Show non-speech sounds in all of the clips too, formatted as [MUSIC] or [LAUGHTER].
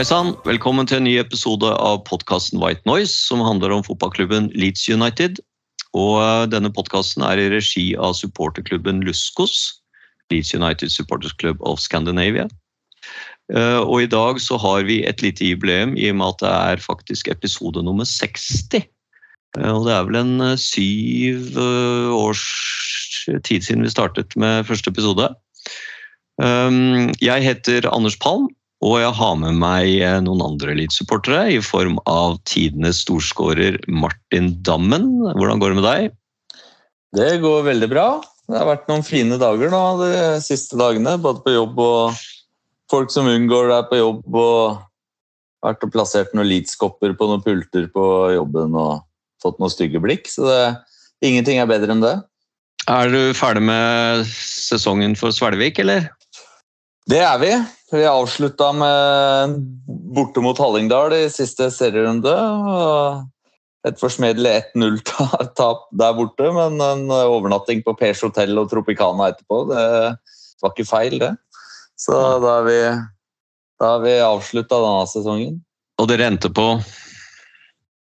Hei sann, velkommen til en ny episode av podkasten White Noise, som handler om fotballklubben Leeds United. Og eh, denne podkasten er i regi av supporterklubben Luskos, Leeds United Supporters Club of Scandinavia. Eh, Og i dag så har vi et lite jubileum i og med at det er faktisk episode nummer 60. Eh, Og det er vel en syv års tid siden vi startet med første episode. Jeg heter Anders Palm, og jeg har med meg eh, noen andre elitesupportere i form av tidenes storskårer Martin Dammen. Hvordan går det med deg? Det går veldig bra. Det har vært noen fine dager nå de siste dagene, både på jobb og folk som unngår deg på jobb. og Vært og plassert noen Leeds-kopper på noen pulter på jobben og fått noen stygge blikk. Så det, ingenting er bedre enn det. Er du ferdig med sesongen for Svelvik, eller? Det er vi. Vi avslutta med borte mot Hallingdal i siste serierunde. Et forsmedelig 1-0-tap der borte, men en overnatting på Pers hotell og Tropicana etterpå, det var ikke feil, det. Så da har vi, da vi avslutta denne sesongen. Og dere endte på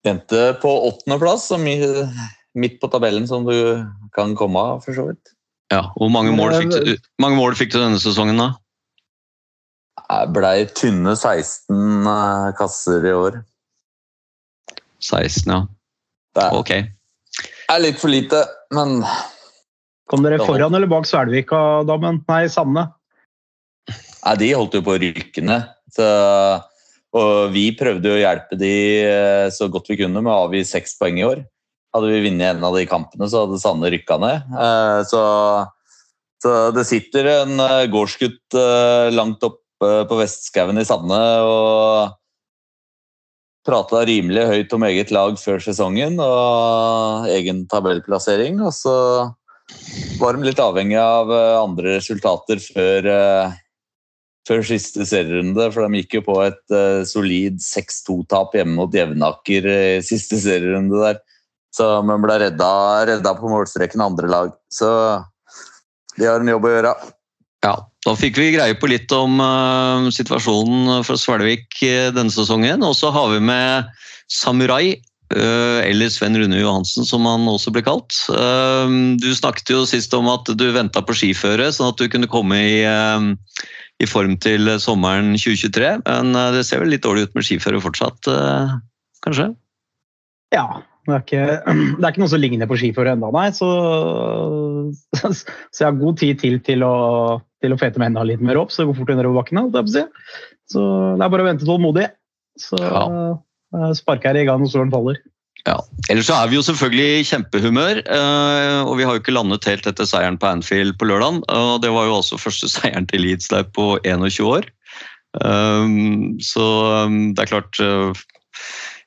Endte på åttendeplass, midt på tabellen som du kan komme av, for så vidt. ja, Hvor mange mål fikk du, mange mål fikk du denne sesongen, da? Jeg blei tynne 16 eh, kasser i år. 16, ja. Det er- Ok. er litt for lite, men Kom dere foran eller bak Svelvika-dammen? Nei, Sanne. Nei, de holdt jo på å ryke ned. Og vi prøvde jo å hjelpe de eh, så godt vi kunne med å avgi seks poeng i år. Hadde vi vunnet en av de kampene, så hadde Sanne rykka ned. Eh, Så, så det sitter en eh, gårdsgutt langt langt oppe på Vestskauen i Sande og prata rimelig høyt om eget lag før sesongen og egen tabellplassering. Og så var de litt avhengig av eh, andre resultater før eh, før siste serierunde, for de gikk jo på et eh, solid 6-2-tap hjemme mot Jevnaker i siste serierunde der. Så man ble redda, redda på målstreken andre lag. Så de har en jobb å gjøre. Ja, Da fikk vi greie på litt om uh, situasjonen for Svelvik eh, denne sesongen. Og så har vi med Samurai, uh, eller Sven Rune Johansen som han også ble kalt. Uh, du snakket jo sist om at du venta på skiføre, sånn at du kunne komme i, i form til sommeren 2023. Men det ser vel litt dårlig ut med skiføre fortsatt, kanskje? Ja. Det er, ikke, [CLEARS THROAT] det er ikke noe som ligner på skiføre ennå, nei. Så, [LAUGHS] så jeg har god tid til til å, til å fete med enda litt mer opp, så det går fort nedover bakkene. Så det er bare å vente tålmodig. Så Ja. eh, sparker jeg i gang når solen faller. Ja. Ellers så er vi jo selvfølgelig i kjempehumør, eh, og vi har jo ikke landet helt etter seieren på Anfield på lørdag. og Det var jo også første [LAUGHS] seieren til Leeds der på 21 år. Um, Så det er klart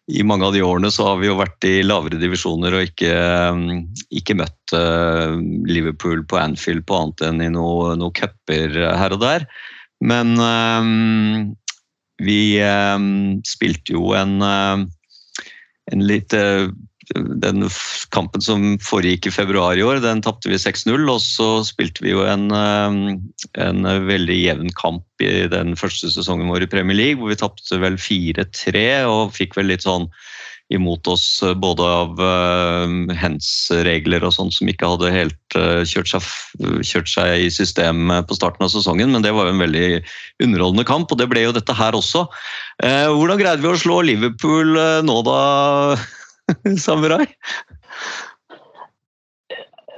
I mange av de årene så har vi jo vært i lavere divisjoner og ikke, um, ikke møtt uh, Liverpool på Anfield på annet enn i noen noe cuper her og der. Men um, vi spilte jo en en litt eh, Den kampen som foregikk i februar i år, den tapte vi 6-0. Og så spilte vi jo en, eh, en veldig jevn kamp i den første sesongen vår i Premier League, hvor vi tapte vel 4-3 og fikk vel litt sånn imot oss eh, både av uh, hands-regler og sånn som ikke hadde helt uh, kjørt, seg, kjørt seg i system eh, på starten av sesongen, men det var jo en veldig underholdende kamp, og det ble jo dette her også. Uh, hvordan greide vi å slå Liverpool nå da, [LAUGHS] Samurai?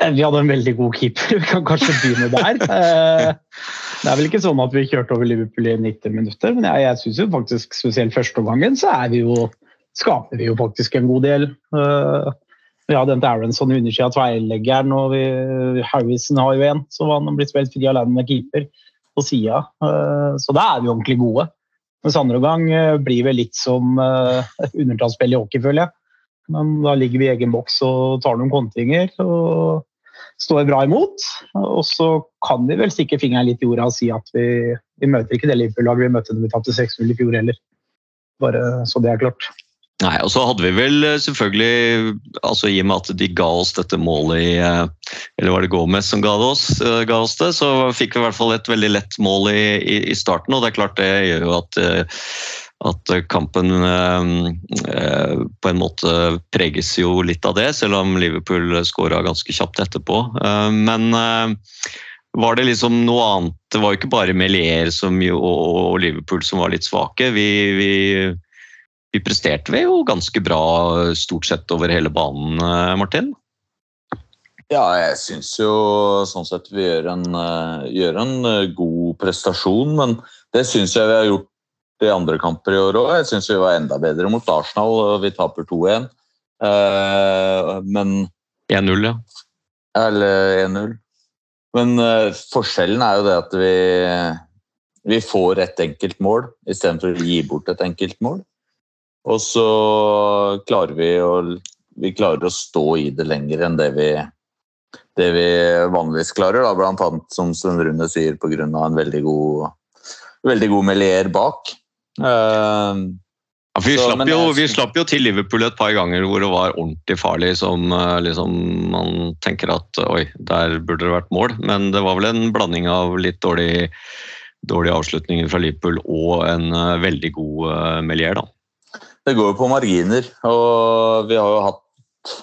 Eh, Vi hadde en veldig god keeper, vi kan kanskje begynne der. [LAUGHS] Eh, Det er vel ikke sånn at vi kjørte over Liverpool i 90 minutter, men jeg, jeg syns jo faktisk spesielt første omgangen så er vi jo, skaper vi jo faktisk en god del. Eh, Vi har en til Aronson i undersida av tverrleggeren, og vi, Harrison har jo en, som han blitt spilt fri alene med keeper. på sida. Så da er vi ordentlig gode. Mens andre gang blir vi litt som undertallsspill i hockey, føler jeg. Men da ligger vi i egen boks og tar noen kontringer og står bra imot. Og så kan vi vel stikke fingeren litt i jorda og si at vi, vi møter ikke det Liverpool-laget vi møtte da vi tapte 6-0 i fjor heller. Bare så det er klart. Nei, og så hadde vi vel eh, selvfølgelig, altså i og med at de ga oss dette målet i eh, Eller var det Gomez som ga, oss, eh, ga oss det, så fikk vi i hvert fall et veldig lett mål i, i, i starten. Og det er klart det gjør jo at, at kampen eh, eh, på en måte preges jo litt av det, selv om Liverpool skåra ganske kjapt etterpå. Eh, Men eh, var det liksom noe annet? Det var jo ikke bare Melier jo- og, Liverpool som var litt svake. Vi, vi, vi presterte vi jo ganske bra stort sett over hele banen, eh, Martin? Ja, jeg syns jo sånn sett vi gjør en, eh, gjør en eh, god prestasjon, men det syns jeg vi har gjort i andre kamper i år òg. Jeg syns vi var enda bedre mot Arsenal, og vi taper 2-1. Eh, men 1-0, ja. Eller 1-0. Men eh, forskjellen er jo det at vi, vi får et enkelt mål istedenfor å gi bort et enkelt mål. Og så klarer vi å, vi klarer å stå i det lenger enn det vi, det vi vanligvis klarer. Da. Blant annet, som Sven Rune sier, pga. en veldig god, veldig god Melier bak. Eh, Ja, vi, Så, slapp jo, jeg- vi slapp jo til Liverpool et par ganger hvor det var ordentlig farlig. Som eh, liksom, man tenker at oi, der burde det vært mål. Men det var vel en blanding av litt dårlig, dårlige avslutninger fra Liverpool og en uh, veldig god uh, Melier, da. Det går jo på marginer, og vi har jo hatt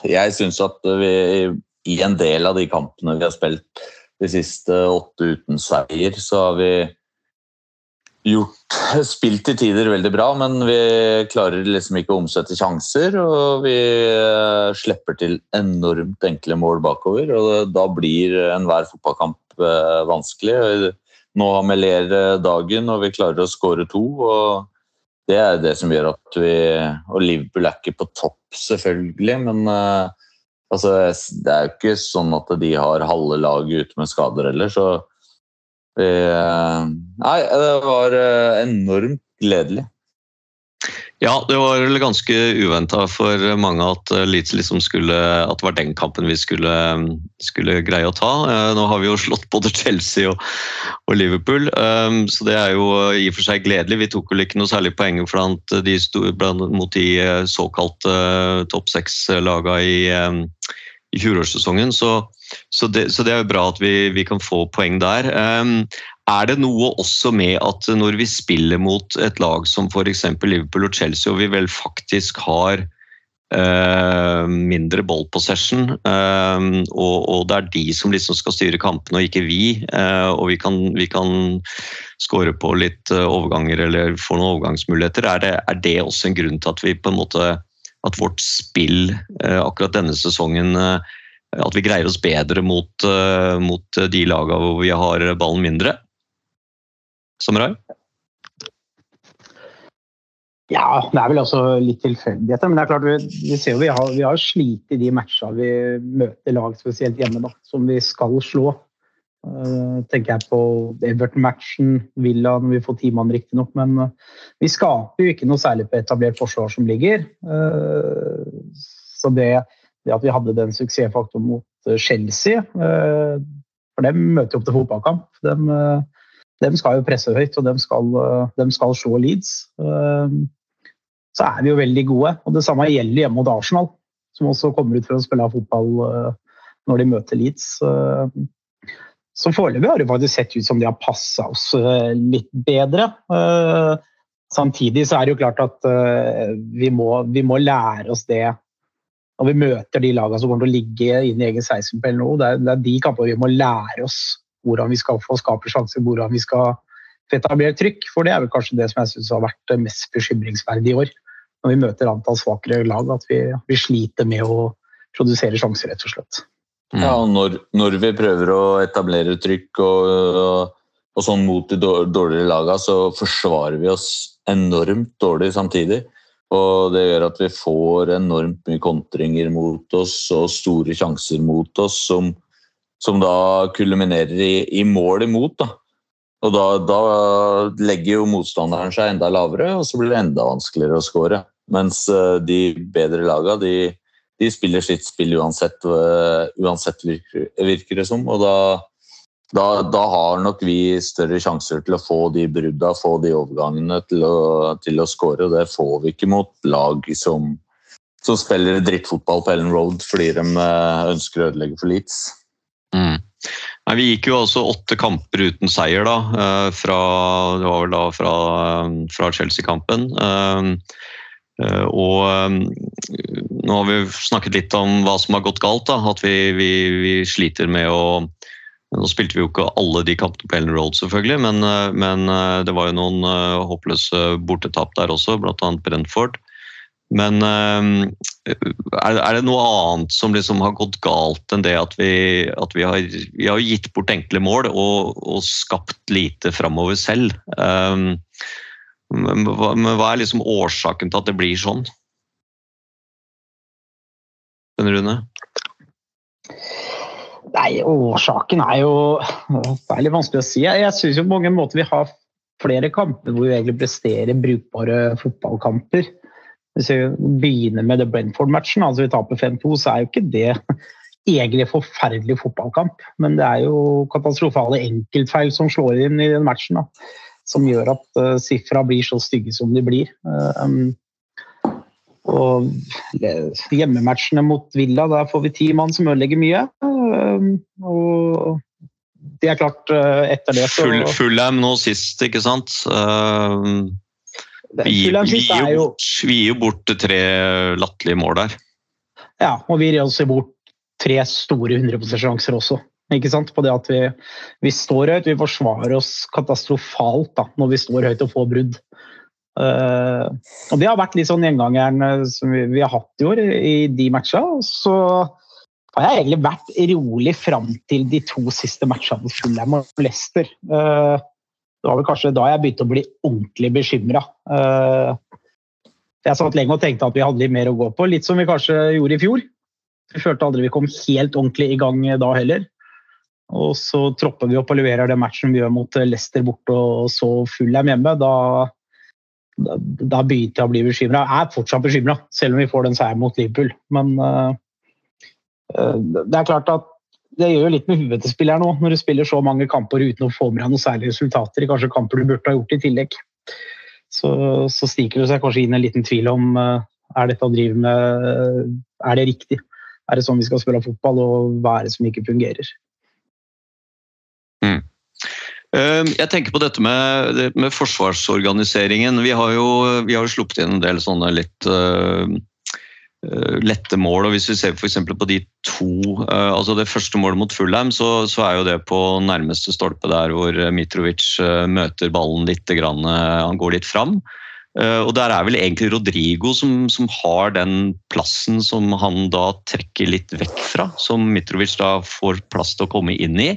Jeg syns at vi i en del av de kampene vi har spilt de siste åtte uten seier, så har vi gjort [LAUGHS] Spilt til tider veldig bra, men vi klarer liksom ikke å omsette sjanser. Og vi eh, slipper til enormt enkle mål bakover, og da blir enhver fotballkamp eh, vanskelig. Nå har eh, dagen, og vi klarer å skåre to. og det er det som gjør at vi Og Liverpool er ikke på topp, selvfølgelig, men eh, altså, det er jo ikke sånn at de har halve laget ute med skader heller, så Nei, det var eh, enormt gledelig. Ja, det var vel ganske uventa for mange at eh, liksom skulle At det var den kampen vi skulle, skulle greie å ta. Eh, Nå har vi jo slått både Chelsea og, og Liverpool, eh, så det er jo i og for seg gledelig. Vi tok vel ikke noe særlig poeng blant de blant, mot de eh, såkalte eh, topp seks-laga i, eh, i fjorårssesongen, så, så, det, så det er jo bra at vi, vi kan få poeng der. Um, er det noe også med at når vi spiller mot et lag som f.eks. Liverpool og Chelsea, og vi vel faktisk har uh, mindre ballpossession, eh, og, og det er de som liksom skal styre kampene og ikke vi, uh, og vi kan, vi kan skåre på litt eh, overganger eller få noen overgangsmuligheter, er det, er det også en grunn til at vi på en måte at vårt spill uh, akkurat denne sesongen eh, at vi greier oss bedre mot, eh, mot de lagene hvor vi har ballen mindre? Samurai? Ja, det er vel også litt tilfeldigheter. Men det er klart, vi, vi ser jo vi har, vi har slitt i de matchene vi møter lag, spesielt hjemme, da, som vi skal slå. Uh, tenker jeg på Everton-matchen, Villa når vi får timene riktignok. Men uh, vi skaper jo ikke noe særlig på etablert forsvar som ligger. Uh, så det, det at vi hadde den suksessfaktoren mot eh, Chelsea eh, For dem møter jo opp til fotballkamp. Dem, eh, dem skal jo presse høyt, og dem skal, dem skal slå Leeds. Så er vi jo veldig gode. Og det samme gjelder hjemme mot Arsenal, som også kommer ut for å spille av fotball når de møter Leeds. Så foreløpig har det faktisk sett ut som de har passa oss litt bedre. Samtidig så er det jo klart at vi må, vi må lære oss det når vi møter de lagene som kommer til å ligge inn i egen 16 på nå. Det er, det er de kampene vi må lære oss hvordan vi skal få skape sjanser, hvordan vi skal få etablert trykk. For det er vel kanskje det som jeg syns har vært mest bekymringsverdig i år. Når vi møter antall svakere lag, at vi, vi sliter med å produsere sjanser, rett og slett. Mm. Ja, og når, når vi prøver å etablere trykk og, og, og sånn mot de dår- dårligere lagene, så forsvarer vi oss enormt dårlig samtidig. Og det gjør at vi får enormt mye kontringer mot oss og store sjanser mot oss som, som da kulminerer i, i mål imot. Da. Og da, da legger jo motstanderen seg enda lavere, og så blir det enda vanskeligere å skåre. Mens eh, de bedre laga, de, de spiller sitt spill uansett, eh, uansett virker, virker det som. Og da, da, da, har nok vi større sjanser til å få de brudda, få de overgangene til å, til å skåre. Det får vi ikke mot lag som, som spiller drittfotball på Ellen Road fordi de eh, ønsker å ødelegge for Leeds. Mm. Nei, vi gikk jo også åtte kamper uten seier, da. eh, Fra, det var vel da fra, fra Chelsea-kampen. Eh, eh, Og eh, nå har vi snakket litt om hva som har gått galt. da, At vi, vi, vi sliter med å Nå spilte vi jo ikke alle de kampene på Ellen Road, selvfølgelig, men, eh, men eh, det var jo noen eh, håpløse bortetap der også, bl.a. Brentford. Men er, det noe annet som liksom har gått galt enn det at vi, at vi, har, vi har gitt bort enkle mål og, og skapt lite framover selv? Men, hva, men hva er liksom årsaken til at det blir sånn? Den Rune? Nei, årsaken er jo Det er litt vanskelig å si. Jeg, syns på mange måter vi har flere kamper hvor vi egentlig presterer brukbare fotballkamper. Hvis vi begynner med det Brentford-matchen, altså vi taper 5-2, så er jo ikke det egentlig forferdelig fotballkamp. Men det er jo katastrofale enkeltfeil som slår inn i den matchen. Da, som gjør at uh, sifra blir så stygge som de blir. Um, og hjemmematchene mot Villa, der får vi ti mann som ødelegger mye. Um, og det er klart, uh, etter det så Full, Fullham nå sist, ikke sant? Uh, vi, vi, gir jo vi gir jo bort tre latterlige mål der. Ja, og vi gir også bort tre store 100 sjanser også. Ikke sant? På det at vi, vi står høyt, vi forsvarer oss katastrofalt da, når vi står høyt og får brudd. Uh, og Det har vært litt sånn gjengangeren eh, som vi, vi har hatt i år, i de matchene. Så har jeg egentlig vært rolig fram til de to siste matchene mot Fulham og Leicester. Eh, det var vel kanskje da jeg begynte å bli ordentlig bekymra. Jeg satt lenge og tenkte at vi hadde litt mer å gå på, litt som vi kanskje gjorde i fjor. Vi følte aldri vi kom helt ordentlig i gang da heller. Og så tropper vi opp og leverer den matchen vi gjør mot Leicester borte og så Fulham hjemme. Da, da, da begynte jeg å bli bekymra. Jeg er fortsatt bekymra, selv om vi får den seieren mot Liverpool. Men uh, det er klart at det gjør jo litt med huet til spilleren òg, når du spiller så mange kamper uten å få med deg noen særlige resultater i kanskje kamper du burde ha gjort i tillegg. Så, så stiker det seg kanskje inn en liten tvil om uh, er dette å drive med Er det riktig? Er det sånn vi skal spille fotball, og hva er det som ikke fungerer? Mm. Jeg tenker på dette med, med forsvarsorganiseringen. Vi har, jo, vi har jo sluppet inn en del sånne litt lette mål. og Hvis vi ser for på de to uh, altså Det første målet mot Fulheim, så, så, er jo det på nærmeste stolpe der hvor Mitrovic uh, møter ballen litt. Grann, han går litt fram. og Der er vel egentlig Rodrigo som, som, har den plassen som han da trekker litt vekk fra. Som Mitrovic da får plass til å komme inn i.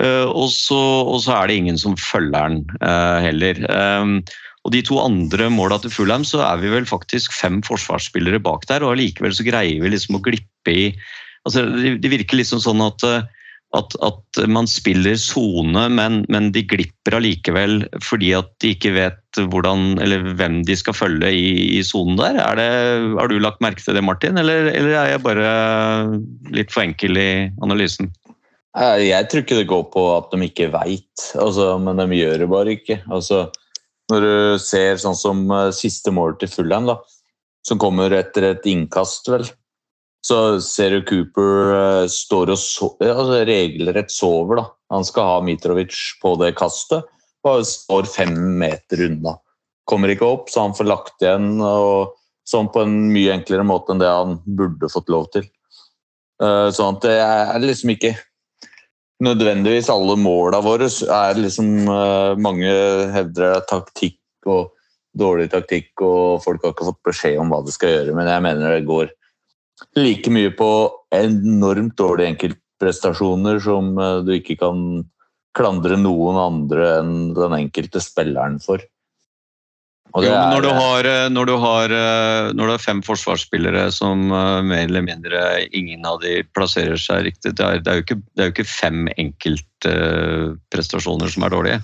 Og, så, og, så, er det ingen som følger uh, heller. Og De to andre måla til Fulham så er vi vel faktisk fem forsvarsspillere bak der, og allikevel så greier vi liksom å glippe i altså Det, virker liksom sånn at, at, at man spiller sone, men, men, de glipper allikevel fordi at de ikke vet hvordan, eller hvem de skal følge i sonen der. Det, har du lagt merke til det, Martin, eller, eller er jeg bare litt for enkel i analysen? Jeg tror ikke det går på at de ikke veit, altså, men de gjør det bare ikke. Altså, når du ser sånn som siste målet til Fulham, da, som kommer etter et innkast, vel, så ser du Cooper står og sover, altså, regelrett sover. da. Han skal ha Mitrovic på det kastet, og står fem meter unna. Kommer ikke opp, så han får lagt igjen og sånn på en mye enklere måte enn det han burde fått lov til. Sånn at det er liksom ikke nødvendigvis alle måla våre er liksom uh, Mange hevder taktikk og dårlig taktikk, og folk har ikke fått beskjed om hva de skal gjøre, men jeg mener det går like mye på enormt dårlige enkeltprestasjoner som uh, du ikke kan klandre noen andre enn den enkelte spilleren for. Jo, er- når, du har, eh, når, du har, eh, når du har fem forsvarsspillere som eh, mer eller mindre ingen av de plasserer seg riktig, det er, det er, jo, ikke, det er jo ikke fem enkeltprestasjoner som er dårlige.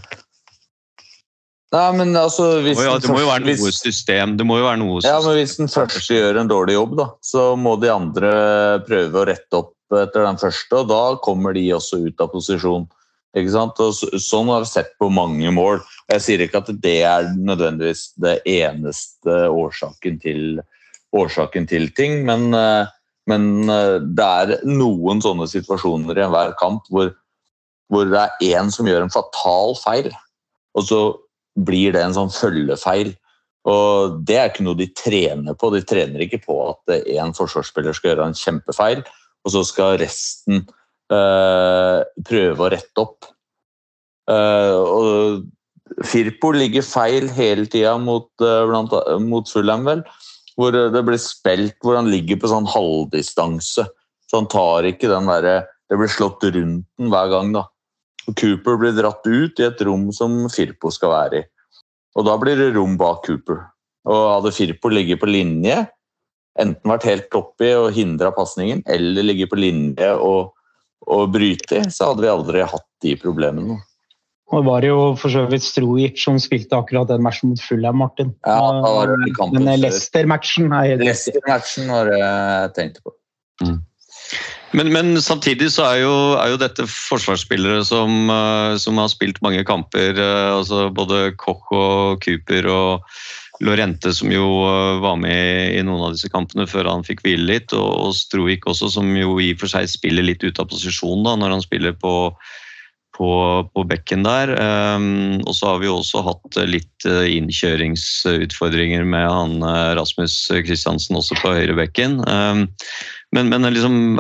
Nei, men altså hvis må, jo, det må jo være noe hvis- system. Det må jo være noe Ja, men. Hvis den første gjør en dårlig jobb, da, så må de andre prøve å rette opp etter den første, og da kommer de også ut av posisjon. Ikke sant? Og så, sånn har vi sett på mange mål. Jeg sier ikke at det er nødvendigvis det eneste årsaken til, årsaken til ting, men, eh, men eh, det er noen sånne situasjoner i enhver kamp hvor, hvor det er én som gjør en fatal feil, og så blir det en sånn følgefeil. Og Det er ikke noe de trener på. De trener ikke på at én forsvarsspiller skal gjøre en kjempefeil, og så skal resten prøve å rette opp. Eh, og Firpo ligger feil hele tida mot, eh, mot Fulham, vel. Hvor det blir spilt hvor han ligger på sånn halvdistanse. Så han tar ikke den derre Det blir slått rundt den hver gang, da. Og Cooper blir dratt ut i et rom som Firpo skal være i. Og da blir det rom bak Cooper. Og hadde Firpo ligget på linje, enten vært helt oppi og hindra pasningen, eller ligget på linje og, og bryte i, så hadde vi aldri hatt de problemene. Og det var jo for så vidt Strojic som spilte akkurat den matchen mot Fulham, Martin. Ja, da var det kampen Men. Leicester-matchen er helt. Leicester-matchen var det jeg tenkte på. Men, men samtidig så er jo, er jo dette forsvarsspillere som, eh, som har spilt mange kamper. eh, altså Både Koch og Cooper og Lorente, som jo eh, var med i noen av disse kampene før han fikk hvile litt. Og, Strovik også, som jo i og for seg spiller litt ut av posisjon da, når han spiller på, på, på bekken der. Um, og så har vi også hatt litt eh, innkjøringsutfordringer med han eh, Rasmus Kristiansen også på høyre bekken. Um, men, men liksom,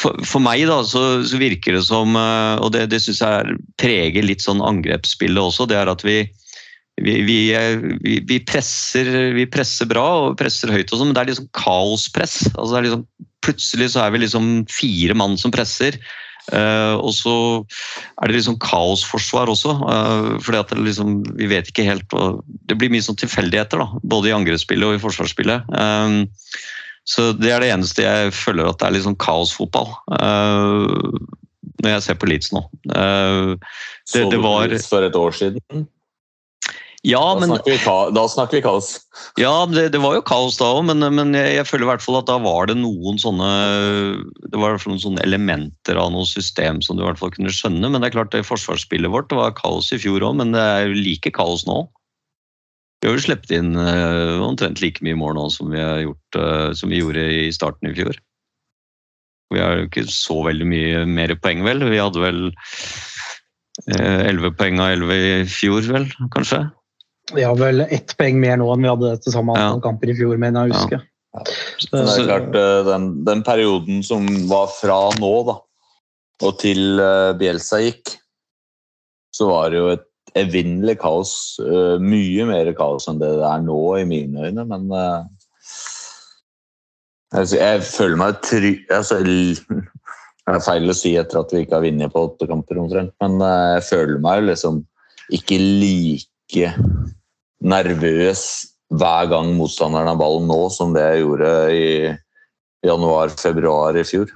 for, for meg da, så, så virker det som, eh, og det, det syns jeg er, preger litt sånn angrepsspillet også, det er at vi, vi, vi, eh, vi, vi, presser, vi presser bra og presser høyt, og sånn, men det er liksom kaospress. Altså det er liksom, plutselig så er vi liksom fire mann som presser. Uh, og så er det liksom kaosforsvar også. Uh, fordi at det liksom, vi vet ikke helt Det blir mye sånn tilfeldigheter, da, både i angrepsspillet og i forsvarsspillet. Um, så det er det eneste jeg føler at det er litt sånn kaosfotball. Uh, når jeg ser på Leeds nå. Uh, Så Det- det var- for et år siden? Ja, Da, men, snakker, ka da snakker vi kaos. ja det, det var jo kaos da òg, men, men jeg, jeg føler i hvert fall at da var det noen sånne Det var i hvert fall noen sånne elementer av noe system som du i hvert fall kunne skjønne. Men det er klart det forsvarsspillet vårt det var kaos i fjor òg, men det er jo like kaos nå. Vi har jo sluppet inn uh, omtrent like mye mål nå som vi, har gjort, uh, som vi gjorde i starten i fjor. Vi har jo ikke så veldig mye mer poeng, vel. Vi hadde vel elleve poeng av elleve i fjor, vel, kanskje. Vi har vel ett poeng mer nå enn vi hadde til samme antall Ja. kamper i fjor, mener jeg å huske. Men det er klart, eh, den, den perioden som var fra nå da, og til eh, Bielsa gikk, så var det jo et evinnelig kaos. eh, Mye mer kaos enn det det er nå, i mine øyne, men Jeg føler meg trygg altså, Det er feil å si etter at vi ikke har vunnet på åtte kamper, omtrent, men jeg føler meg liksom ikke like nervøs hver gang motstanderen har ballen nå, som det jeg gjorde i januar-februar i fjor.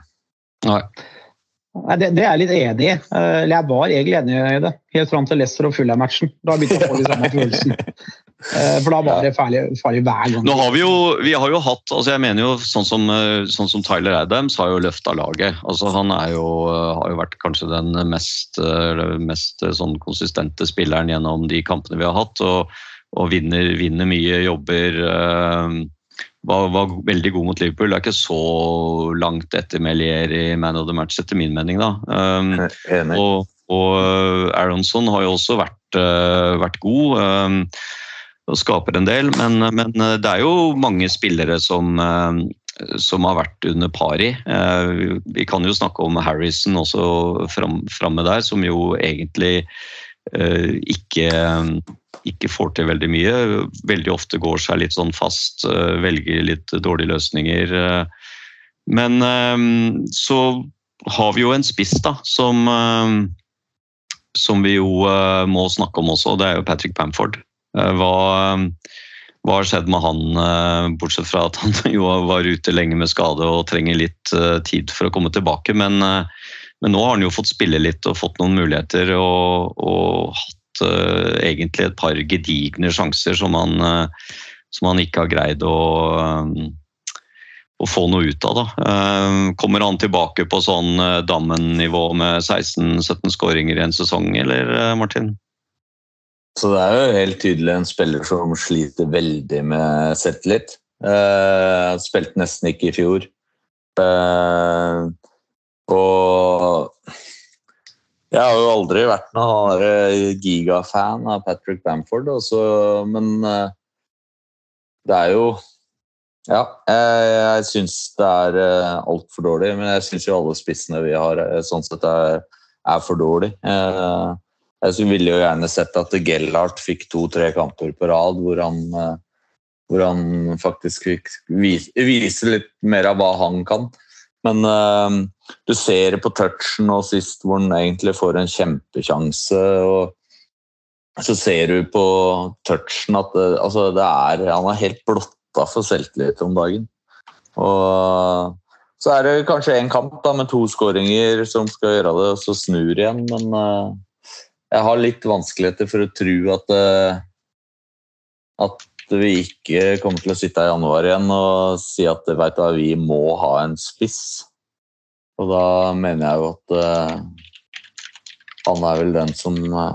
Nei. Nei, det, det er jeg litt enig i. Eh, Eller jeg var egentlig enig i det, helt fram til Leicester og Fulham-matchen. Da begynte jeg å få litt samme følelsen. Eh, For da var det farlig, farlig hver gang. Nå har vi jo, vi har jo hatt altså Jeg mener jo sånn som, eh, sånn som Tyler Adams har jo løfta laget. Altså Han er jo, har jo vært kanskje den mest, mest sånn konsistente spilleren gjennom de kampene vi har hatt. Og, og vinner, vinner mye jobber. eh, Var, var veldig god mot Liverpool. Det er ikke så langt etter Melier i Man of the Match, etter min mening. da. Um, og, og Aronson har jo også vært, uh, vært god um, og skaper en del, men, men eh, det er jo mange spillere som, eh, som har vært under pari. i. vi- kan jo snakke om Harrison også fram, framme der, som jo egentlig eh, ikke, ikke får til veldig mye. Veldig ofte går seg litt sånn fast, eh, velger litt dårlige løsninger. eh. Men eh, så har vi jo en spiss da, som, som vi jo må snakke om også, og det er jo Patrick Bamford. Eh, Hva, hva har skjedd med han, bortsett fra at han [LAUGHS] jo var ute lenge med skade og trenger litt tid for å komme tilbake. Men, men nå har han jo fått spille litt og fått noen muligheter og, og hatt eh, egentlig et par gedigne sjanser som han, uh, som han ikke har greid å, eh, å få noe ut av. Eh, Kommer han tilbake på sånn Dammen-nivå med 16-17 skåringer i en sesong, eller Martin? Så det er jo helt tydelig en spiller som sliter veldig med selvtillit. Uh, spilte nesten ikke i fjor. Og jeg har jo aldri vært noen sånn gigafan av Patrick Bamford, også, men eh, det er jo Ja, jeg, jeg syns det er uh, altfor dårlig, men jeg syns jo alle spissene vi har, eh, sånn sett er, er for dårlig. Eh, jeg ville jo gjerne sett at Gellart fikk to-tre kamper på rad hvor han, eh, hvor han faktisk fikk vise litt mer av hva han kan. Men uh, du ser det på touchen og sist hvor han egentlig får en kjempekjanse. og Så ser du på touchen at det, altså det er, han er helt blotta for selvtillit om dagen. Og så er det kanskje en kamp da, med to skåringer som skal gjøre det, og så snur igjen. Men uh, jeg har litt vanskeligheter for å tro at, uh, at vi ikke kommer til å sitte her i januar igjen og si at vet du, vi må ha en spiss. Og da mener jeg jo at uh, han er vel den som uh,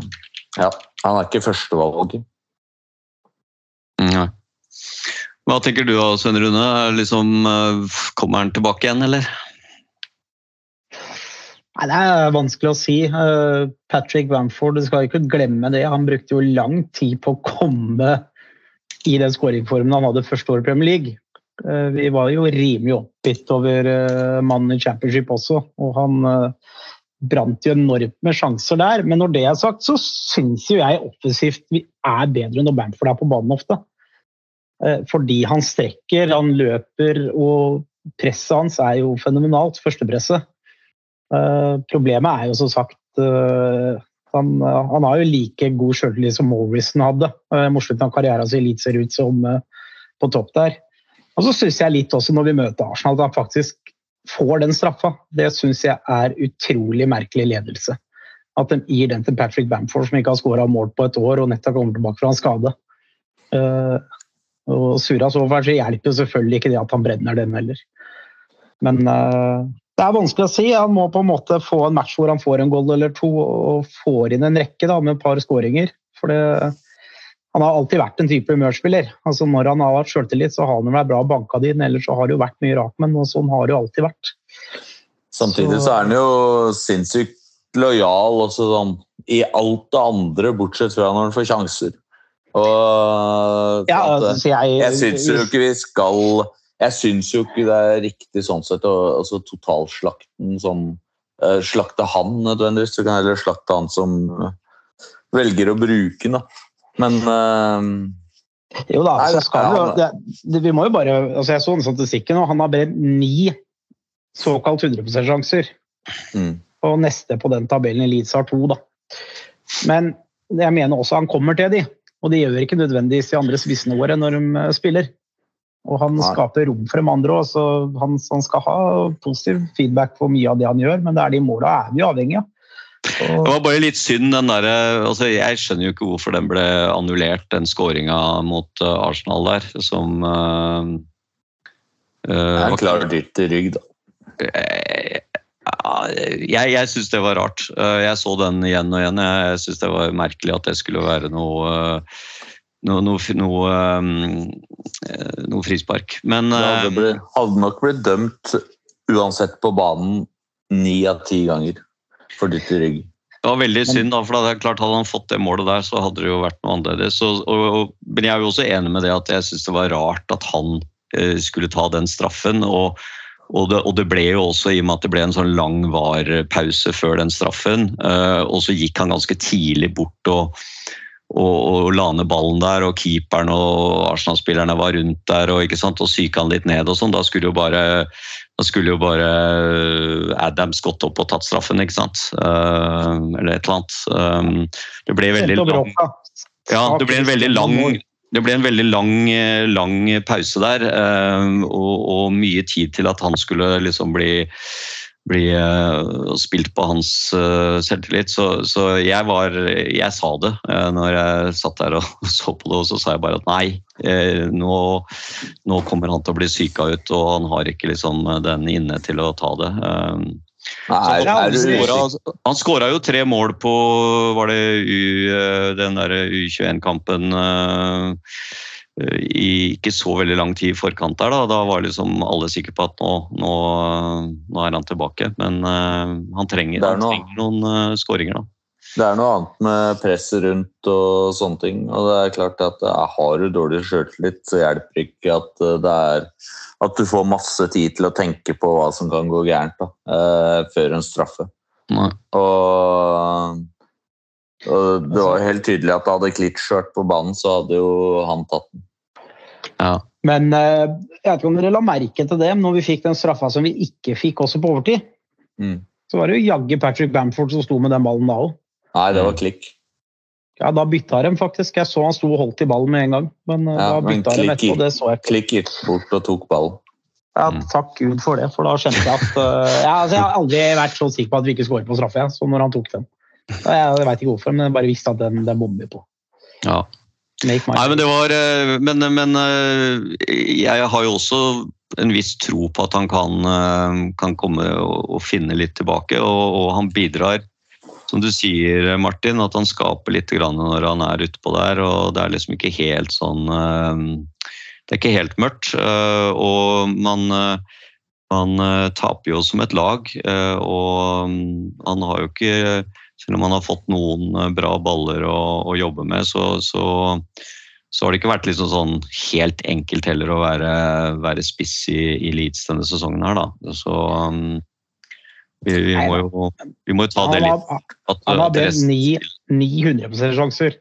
Ja, han er ikke førstevalget. Nei. Hva tenker du da, Svein Rune? Er Liksom, eh, kommer han tilbake igjen, eller? Nei, Det er vanskelig å si. Patrick Bamford, du skal ikke glemme det. Han brukte jo lang tid på å komme i den skåringformen han hadde første år i Premier League. Eh, Vi var jo rimelig oppgitt over eh, mannen i championship også, og han eh, brant jo enormt med sjanser der. Men når det er sagt, så syns jo jeg offensivt vi er bedre når Bamford er på banen ofte. Fordi han strekker, han løper, og presset hans er jo fenomenalt, førstepresset. Problemet er jo som sagt han, han har jo like god selvtillit som Morrison hadde mot slutten av karrieren sin ser ut som eh, på topp der. Og så syns jeg litt også når vi møter Arsenal at han faktisk får den straffa. Det syns jeg er utrolig merkelig ledelse. At de gir den til Patrick Bamford, som ikke har skåra mål på et år og nettopp kommer tilbake fra en skade. Eh, og surra så hjelper selvfølgelig ikke det at han brenner den heller. Men eh, det er vanskelig å si. Han må på en måte få en match hvor han får en goal eller to og får inn en rekke da, med et par skåringer. For det, han har alltid vært en type humørspiller. Altså Når han har hatt selvtillit, så har han vært bra banka det inn. Ellers så har det jo vært mye rart, men sånn har det jo alltid vært. Samtidig Så- så er han jo sinnssykt lojal også sånn, i alt det andre, bortsett fra når han får sjanser. Og Ja, altså, jeg, jeg syns jo ikke vi skal Jeg syns jo ikke det er riktig sånn sett å altså, totalslakten som uh, Slakte han nødvendigvis, du kan heller slakte han som uh, velger å bruke den. da. Men uh, Jo da, Nei, så det- skal vi, jo, det, det, vi må jo bare altså Jeg så den statistikken, og han har brent ni såkalt 100 %-sjanser. mm, Og neste på den tabellen i Leeds har to, da. Men jeg mener også han kommer til de, og de gjør ikke nødvendigvis de andre spissene våre når de spiller. Og han Nei. skaper rom for de andre òg, så han, han skal ha positiv feedback på mye av det han gjør, men det er de måla er vi avhengig av. Det var bare litt synd, den der, altså Jeg skjønner jo ikke hvorfor den ble annullert, den skåringa mot eh, Arsenal der, som uh, uh, det er var- klart dytt i rygg, da. Eh, jeg jeg syns det var rart. Jeg så den igjen og igjen. Jeg, jeg syns det var merkelig at det skulle være noe eh, noe, noe, eh, noe frispark. Men Det hadde, eh, hadde nok blitt dømt uansett på banen ni av ti ganger for dytt i rygg. det var veldig synd, da, for det er klart hadde han fått det målet der, så hadde det jo vært noe annerledes. Og, og, og, men jeg er jo også enig med det at jeg syns det var rart at han eh, skulle ta den straffen. og og det, og det ble jo også, i og med at det ble en sånn lang VAR-pause før den straffen, eh, og så gikk han ganske tidlig bort og, og, og la ned ballen der, og keeperen og Arsenal-spillerne var rundt der, og, ikke sant, og syka han litt ned og sånn. Da skulle jo bare skulle jo bare Adams gått opp og tatt straffen, ikke sant? Uh, eller et eller annet. Um, det ble veldig lang Ja, det ble en veldig lang det ble en veldig lang, eh, lang pause der, uh, og, og mye tid til at han skulle liksom bli, bli uh, spilt på hans uh, selvtillit. Så, så jeg var Jeg sa det uh, når jeg satt der og [LAUGHS] så på det, og så sa jeg bare at nei, nå, nå kommer han til å bli syka ut, og han har ikke liksom den inne til å ta det. Nei, så han skåra- jo tre mål på var det U, den der U21-kampen eh, i ikke så veldig lang tid i forkant der. Da, da var liksom alle sikre på at nå, nå, nå er han tilbake. Men uh, han trenger, er han noe- trenger noen uh, skåringer, da. Det er noe annet med presset rundt og sånne ting. Og det er klart at jeg har du dårlig sjøltillit, så hjelper ikke at eh, det er at du får masse tid til å tenke på hva som kan gå gærent da, eh, før en straffe. Nei. Og, og det var helt tydelig at hadde Klitsch vært på banen, så hadde jo han tatt den. Ja. Men eh, jeg vet ikke om dere la merke til det, men når vi fikk den straffa som vi ikke fikk også på overtid, Mm. så var det jo jaggu Patrick Bamford som sto med den ballen da òg. Nei, det Mm. var klikk. Ja, da bytta de faktisk. Jeg så han sto og holdt i ballen med en gang. Men eh, Ja, da men bytta de etterpå, det så jeg ikke. Klikk gikk bort og tok ballen. Ja, Mm. takk Gud for det, for da skjønte jeg at uh, ja, altså, Jeg har aldri vært så sikker på at vi ikke skårer på straffe, jeg, så når han tok den. Jeg, jeg vet ikke hvorfor, men jeg bare visste at den, den bommer vi på. Ja. Nei, men det var eh, Men, men eh, jeg har jo også en viss tro på at han kan, eh, kan komme og, og finne litt tilbake. Og, og han bidrar, som du sier, Martin, at han skaper litt grann når han er utpå der. Og det er liksom ikke helt sånn Det er ikke helt mørkt. Og man man taper jo som et lag, og mm, han har jo ikke Selv om man har fått noen eh, bra baller å, å jobbe med, så, så, så har det ikke vært liksom sånn helt enkelt heller å være, være spiss i, i Leeds denne sesongen her, da. Så um, vi, vi, må jo, vi må jo ta det litt at, han resten- 900 sjanser.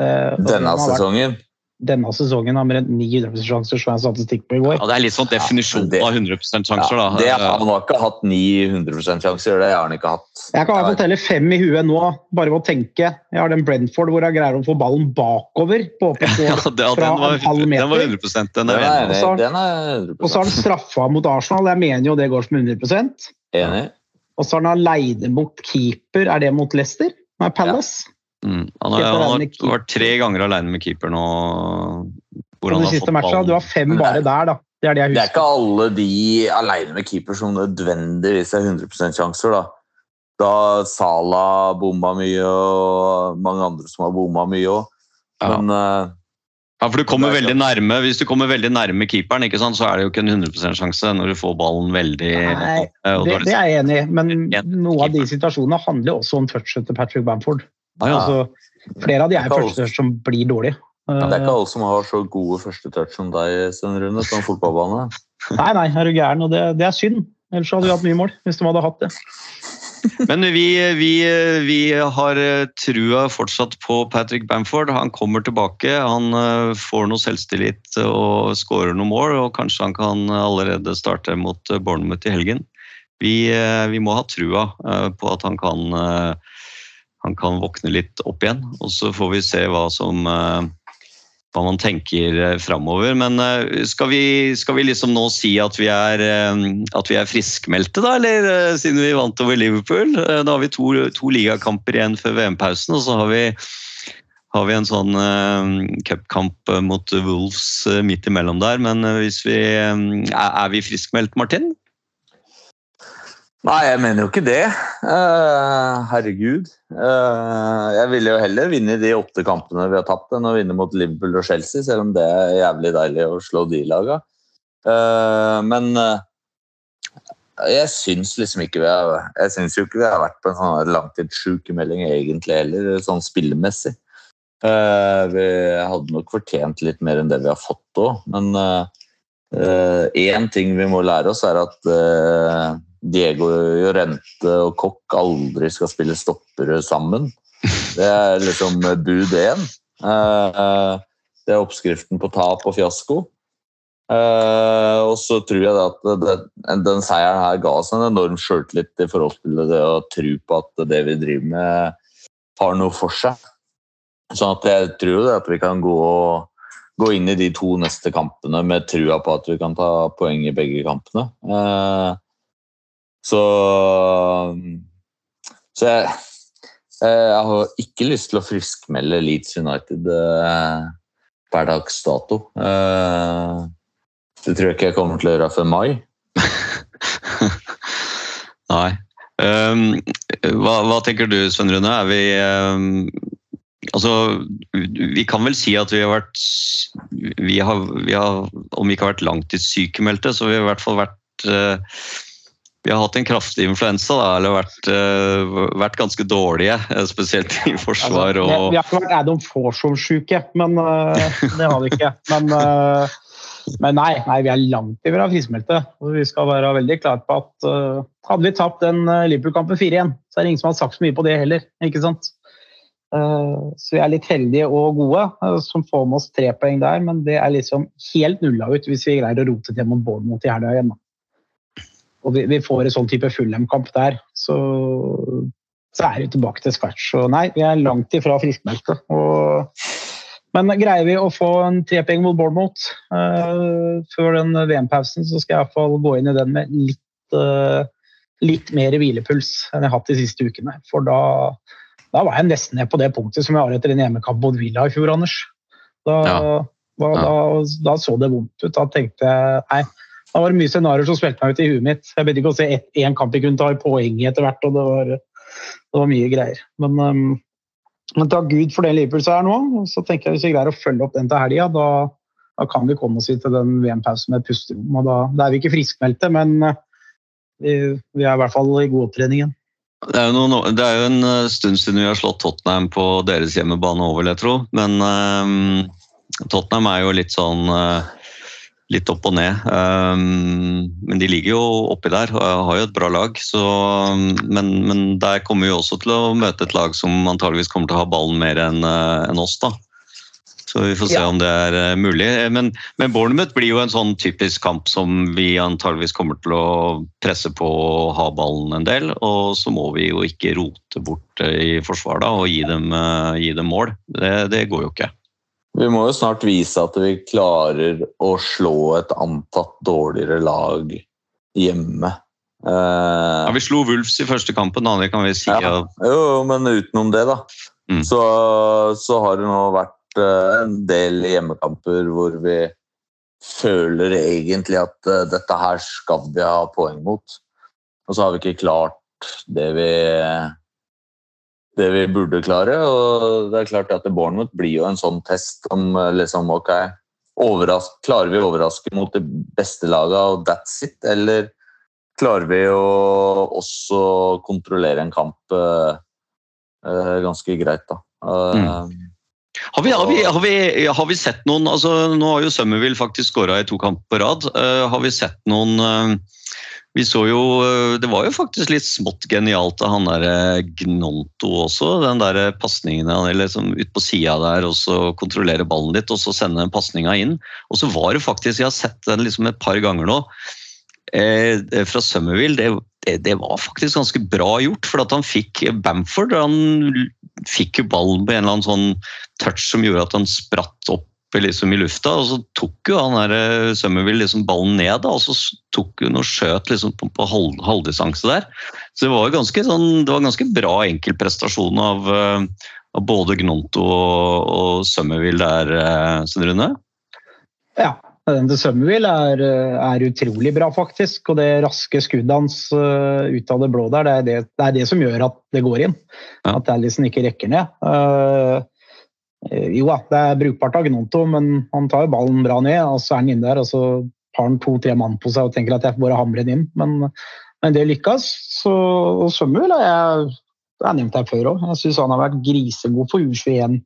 Uh, Denne sesongen? vært-. Denne sesongen har mer enn 900 sjanser, så jeg statistikk på i går. Ja, det er litt sånn definisjon det- av 100 sjanser, Ja, da. det, han har ikke hatt 900 sjanser, det har han ikke hatt. Jeg kan i hvert fall telle fem i huet nå, bare ved å tenke. Jeg har den Brentford hvor jeg greier å få ballen bakover på åpent [LAUGHS] Ja, det, ja, Fra den, var, en halv meter. den var 100 den er enig i. Så- den 100 Og så har han straffa mot Arsenal, jeg mener jo det går som 100% enig. Og så har han aleine mot keeper, er det mot Leicester? Nei, Palace. Mm. Han, har, han har vært tre ganger alene med keeper nå. hvor han har siste ballen. du har fem bare er- der, da. Det er det jeg Det er ikke alle de alene med keeper som nødvendigvis er 100% sjanser, da. Da Sala bomma mye, og mange andre som har bomma mye òg. Men ja. Ja, for du kommer er veldig nærme, Hvis du kommer veldig nærme keeperen, ikke sant, så er det jo ikke en 100% sjanse når du får ballen veldig Nei, eh, Det, er det det er jeg enig i, men noen noe av de situasjonene handler også om touchet til Patrick Bamford. Ja. Altså, flere av de er Det er første touch som blir dårlige. det er Eh, ikke alle som har så gode første touch som deg, Sten Rune, på en fotballbane. Nei, nei, er du gæren, og det, det er synd. Ellers hadde vi hatt mye mål, hvis de hadde hatt det. Men vi, vi, vi har eh, trua fortsatt på Patrick Bamford. Han kommer tilbake. Han eh, får noe selvtillit og skårer noen mål. Og kanskje han kan allerede starte mot eh, Bournemouth i helgen. Vi, eh, vi må ha trua eh, på at han kan, eh, han kan våkne litt opp igjen. Og så får vi se hva som eh, hva man tenker eh, framover. Men eh, skal vi, skal vi liksom nå si at vi er, at vi er friskmeldte, da? Eller siden vi vant over Liverpool? Da har vi to, to ligakamper igjen før VM-pausen, og så har vi, har vi en sånn cupkamp mot Wolves midt imellom der. Men vi, er vi friskmeldt, Martin? Nei, jeg mener jo ikke det. Eh, herregud. Eh, jeg ville jo heller vinne de åtte kampene vi har tapt, enn å vinne mot Liverpool og Chelsea, selv om det er jævlig deilig å slå de laga. Eh, men jeg syns liksom ikke vi har Jeg syns jo ikke vi har vært på en sånn langtidssjukemelding egentlig heller, sånn spillemessig. Vi hadde nok fortjent litt mer enn det vi har fått òg, men én ting vi må lære oss, er at Diego Jorente og Kokk aldri skal spille stoppere sammen. Det er liksom bud én. Eh, Det er oppskriften på tap og fiasko. Eh, Og så tror jeg at den seieren her ga oss en enorm sjøltillit i forhold til det å tro på at det vi driver med, har noe for seg. Sånn at jeg tror det at vi kan gå, gå inn i de to neste kampene med trua på at vi kan ta poeng i begge kampene. Så så jeg, eh, jeg har ikke lyst til å friskmelde Leeds United eh, per dags dato. Eh, det tror jeg ikke jeg kommer til å gjøre før mai. [LAUGHS] Nei. Um, hva, hva tenker du, Sven Rune? Er vi um, Altså, vi kan vel si at vi har vært vi har, vi har, Om vi ikke har vært langtidssykemeldte, så har vi i hvert fall vært uh, vi har hatt en kraftig influensa, da, eller vært, uh, vært ganske dårlige. eh, Spesielt i forsvar Altså, og vi, vi har ikke vært Adam Forsholm-sjuke, men uh, det har vi ikke. Men, uh, men nei, nei, vi er langt ifra friskmeldte. Og vi skal være veldig klare på at hadde vi tapt den Liverpool-kampen 4-1, så er det ingen som har sagt så mye på det heller. ikke sant? Så vi er litt heldige og gode som får med oss tre poeng der, men det er liksom helt nulla ut hvis vi greier å rote til mot Bournemouth i helga igjen. da. Og vi, vi får en sånn type Fulham-kamp der, så så er vi tilbake til scratch. Og nei, vi er langt ifra friskmeldte. Men greier vi å få en trepoeng mot Bournemouth uh, før den VM-pausen, så skal jeg i hvert fall gå inn i den med litt, uh, litt mer hvilepuls enn jeg har hatt de siste ukene. For da, da var jeg nesten ned på det punktet som jeg har etter en hjemmekamp mot Villa i fjor, Anders. Da, Ja. da, da, da så det vondt ut. Da tenkte jeg nei, da var det mye scenarioer som spilte meg ut i huet mitt. Jeg begynte ikke å se én kamp jeg kunne ta i poeng etter hvert. og det var, det var mye greier. Men, um, men takk Gud for den Liverpool-seieren nå. Så tenker jeg Hvis vi greier å følge opp den til helga, da, da kan vi komme oss hit til den VM-pausen med pusterom. og Da, da er vi ikke friskmeldte, men uh, vi, vi er i hvert fall i god opptrening. Det er, noen, det er jo en eh, stund siden vi har slått Tottenham på deres hjemmebane over, vil jeg tro. Men um, Tottenham er jo litt sånn eh, litt opp og ned. Ehm, men de ligger jo oppi der og har jo et bra lag. Så, men, men der kommer vi også til å møte et lag som antageligvis kommer til å ha ballen mer enn en oss. da. Så vi får se Ja. om det er eh, mulig. Men, men Bournemouth blir jo en sånn typisk kamp som vi antageligvis kommer til å presse på og ha ballen en del. Og så må vi jo ikke rote bort eh, i forsvar da, og gi dem, eh, gi dem mål. Det, det går jo ikke. Vi må jo snart vise at vi klarer å slå et antatt dårligere lag hjemme. Eh, Ja, vi slo Wolves i første kampen, da, det kan vi si. Ja. Jo, men utenom det, da. Mm. Så, så har det nå vært eh, en del hjemmekamper hvor vi føler egentlig at eh, dette her skal vi ha poeng mot. Og så har vi ikke klart det vi det vi burde klare. Og det er klart at Bournemouth blir jo en sånn test om eh, liksom, ok, klarer vi å overraske mot det beste laget og that's it, eller klarer vi å også kontrollere en kamp uh, uh, ganske greit, da. Eh, Har vi, har, vi, har, vi, har vi sett noen altså Nå har jo Summerville faktisk skåra i to kamper på rad. Har vi sett noen Vi så jo eh, Det var jo faktisk litt smått genialt av han der eh, Gnonto også. Den der pasningen liksom ut på sida der og så kontrollere ballen litt og så sende pasninga inn. Og så var det faktisk Jeg har sett den liksom et par ganger nå. Eh, fra Summerville. Det, det, det var faktisk ganske bra gjort, for at han fikk Bamford han fikk jo ballen på en eller annen sånn touch som gjorde at han spratt opp liksom i lufta, og så tok jo han der eh, Summerville liksom ballen ned, da, og så tok hun og skjøt liksom på, på halv, halvdistanse der. Så det var ganske, sånn, det var ganske bra enkeltprestasjon av, eh, av både Gnonto og, og Summerville der, Sven Rune. Ja, den til Summerville er, er utrolig bra, faktisk. Og det raske skuddet hans ut av det blå der, det er det, det er det som gjør at det går inn. Ja. At Allison ikke rekker ned. Uh, jo da, det er brukbart av Gnonto, men han tar jo ballen bra ned, og så er han inne der, og så har han to-tre mann på seg og tenker at jeg får bare hamre den inn. Men, men det lykkes. Så, og Sømmel har jeg jeg nevnt her før òg. Jeg syns han har vært grisegod for U21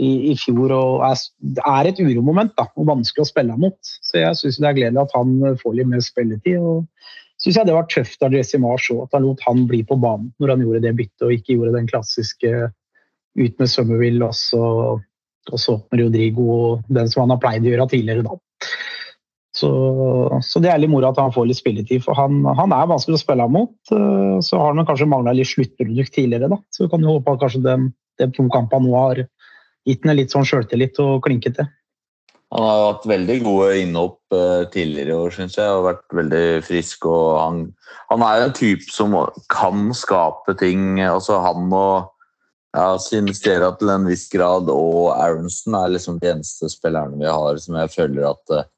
i, i fjor og er, er et uromoment da, og vanskelig å spille mot. Så jeg syns det er gledelig at han får litt mer spilletid. og synes jeg det var tøft av Jesse Mars også, at han lot han bli på banen når han gjorde det byttet og ikke gjorde den klassiske ut med Summerville og så, og så med Rodrigo den som han har pleid å gjøre tidligere. da. Så, så det er litt moro at han får litt spilletid, for han, han er vanskelig å spille mot. eh, Så har han kanskje mangla litt sluttprodukt tidligere, da. Så vi kan jo håpe at kanskje de, de to kampene nå har gitt ham litt sånn sjøltillit og klinket til. Han har hatt veldig gode innhopp eh, tidligere i år, syns jeg. Og vært veldig frisk. Han, han er en type som kan skape ting. altså Han og ja, Sinistera til en viss grad og Aronsen er liksom de eneste spillerne vi har som jeg føler at eh,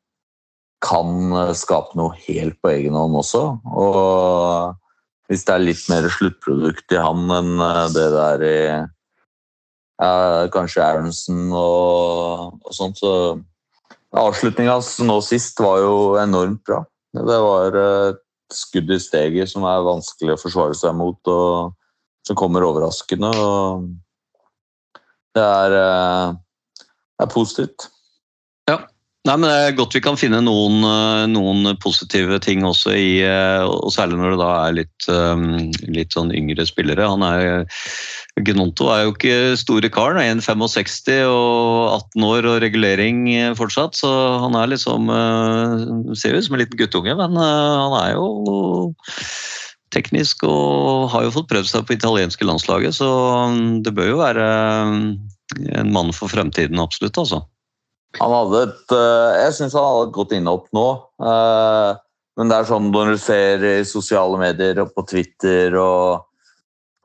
kan eh, skape noe helt på egen hånd også. Og hvis det er litt mer sluttprodukt i han enn eh, det der i ja, kanskje Aronsen og, og sånt, så Avslutninga altså, nå sist var jo enormt bra. Det var et skudd i steget som er vanskelig å forsvare seg mot, og som kommer overraskende. og Det er, eh, det er positivt. Nei, men Det er godt vi kan finne noen, eh, noen positive ting også i eh, Og særlig når det da er litt, eh, litt sånn yngre spillere. Han er, Gnonto er jo ikke store karen. 1,65 og 18 år og regulering fortsatt. Så han er liksom Ser ut som en liten guttunge, men han er jo teknisk og har jo fått prøvd seg på italienske landslaget. Så det bør jo være en mann for fremtiden, absolutt. altså. Han hadde et eh, Jeg syns han hadde et godt innhopp nå. eh, Men det er sånn når du ser i sosiale medier og på Twitter og,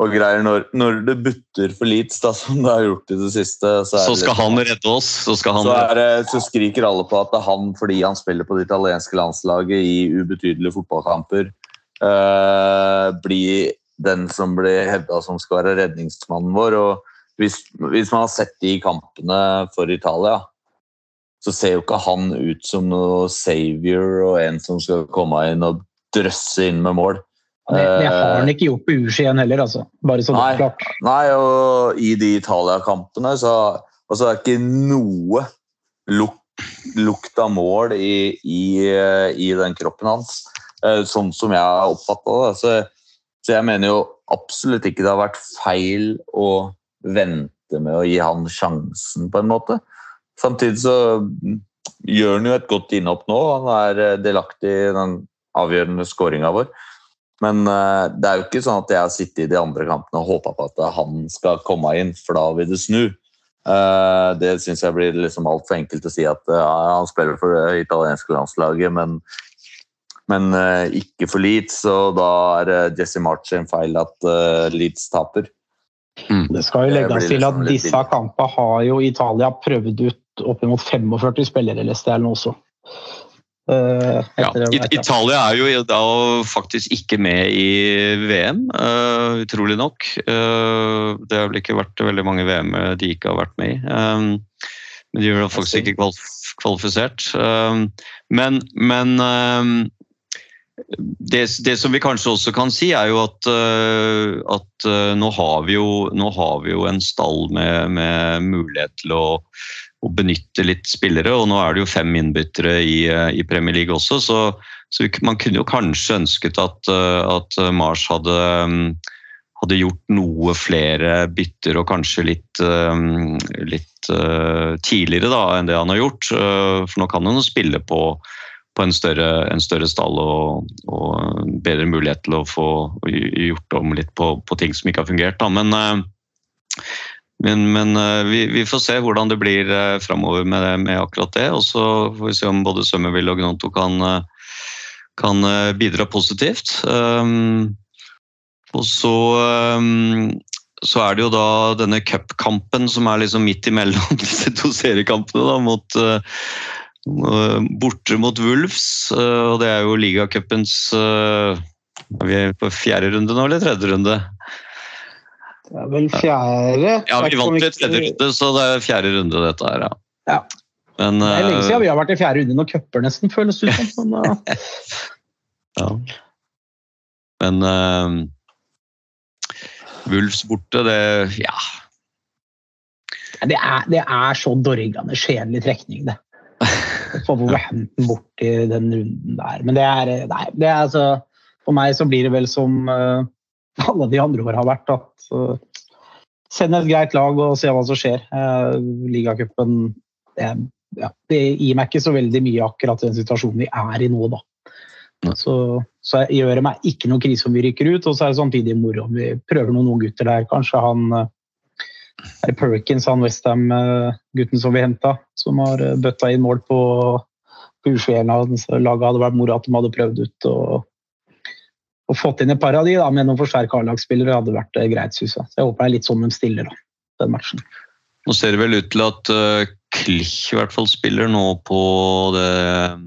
og greier når, når det butter for Leeds, da, [LAUGHS] som det har gjort i det siste Så, er Så skal litt, han redde oss. Så han så, det- så skriker alle på at det er han fordi han spiller på det italienske landslaget i ubetydelige fotballkamper, eh, blir den som blir hevda som skal være redningsmannen vår. og hvis, hvis man har sett de kampene for Italia, så ser jo ikke han ut som noe savior og en som skal komme inn og drøsse inn med mål. Det, det har Eh, han ikke gjort på U21 heller, altså. Bare så det Nei. er klart. Nei, og i de Italia-kampene så altså, det er ikke noe luk, lukt av mål i, i, i den kroppen hans, eh, sånn som jeg har oppfatta det. Så, så jeg mener jo absolutt ikke det har vært feil å vente med å gi han sjansen, på en måte. Samtidig så gjør han jo et godt innhopp nå. Han er eh, delaktig i den avgjørende skåringa vår. Men eh, det er jo ikke sånn at jeg har sittet i de andre kampene og håpa på at han skal komme inn, for da vil det snu. Eh, det syns jeg blir liksom altfor enkelt å si at eh, ja, han spiller for det italienske landslaget, men, men eh, ikke for Leeds. Og da er det Jesse March en feil at eh, Leeds taper. Det skal jo legges til at liksom disse billig. kampene har jo Italia prøvd ut oppimot 45 spillere, eller stjerne også. Uh, Ja, It- Italia er jo da faktisk ikke med i VM, uh, utrolig nok. Uh, det har vel ikke vært veldig mange VM de ikke har vært med i. Um, men de har faktisk ikke kvalif kvalifisert. Um, men men um, det, det som vi kanskje også kan si, er jo at, eh, at eh, nå, har vi jo, nå har vi jo en stall med, med mulighet til å, å benytte litt spillere, og nå er det jo fem innbyttere i, eh, i Premier League også, så, så man kunne jo kanskje ønsket at, at Mars hadde, mm, hadde gjort noe flere bytter og kanskje litt, litt tidligere da, enn det han har gjort. For nå kan han jo spille på, på en, større, en større stall og, og bedre mulighet til å få gjort om litt på, på ting som ikke har fungert. Da. Men, eh, men, men eh, vi, vi får se hvordan det blir eh, framover med, med akkurat det. Og så får vi se om både Summerville og Gnonto kan, kan bidra positivt. Og så, så er det jo da denne cupkampen som er liksom midt imellom [LAUGHS] disse to seriekampene, da, mot borte mot Wolves. Uh, og det er jo ligacupens uh, Er vi på fjerde runde nå, eller tredje runde? Det er vel fjerde. Ja, vi vant litt tredje runde, så det er fjerde runde, dette her, ja. Ja. Men, Det er lenge siden vi har vært i fjerde runde noen cuper, nesten, føles det ut som. [LAUGHS] ja. Men uh, Wolves borte, det Ja. Det er, det er så dorgende kjedelig trekning, det. Få Wolverhampton bort i den runden der. Men det er, nei, det er altså For meg så blir det vel som uh, alle de andre år har vært, at uh, send et greit lag og se hva som skjer. Uh, Ligacupen ja, det gir meg ikke så veldig mye akkurat den situasjonen vi er i nå, da. Så, så jeg gjør det meg ikke noe krise om vi rykker ut, og så er det samtidig moro om vi prøver noen unge gutter der. Kanskje han eh, Harry Perkins, han Westham-gutten som vi henta, som har eh, bøtta inn mål på, på U21-laget. hadde vært moro at de hadde prøvd ut og, og fått inn et par av de med noen forsterka A-lagsspillere. hadde vært eh, greit, synes jeg. Så jeg håper det er litt sånn de stiller da, den matchen. Nå ser det vel ut til at uh, Klich i hvert fall spiller nå på det,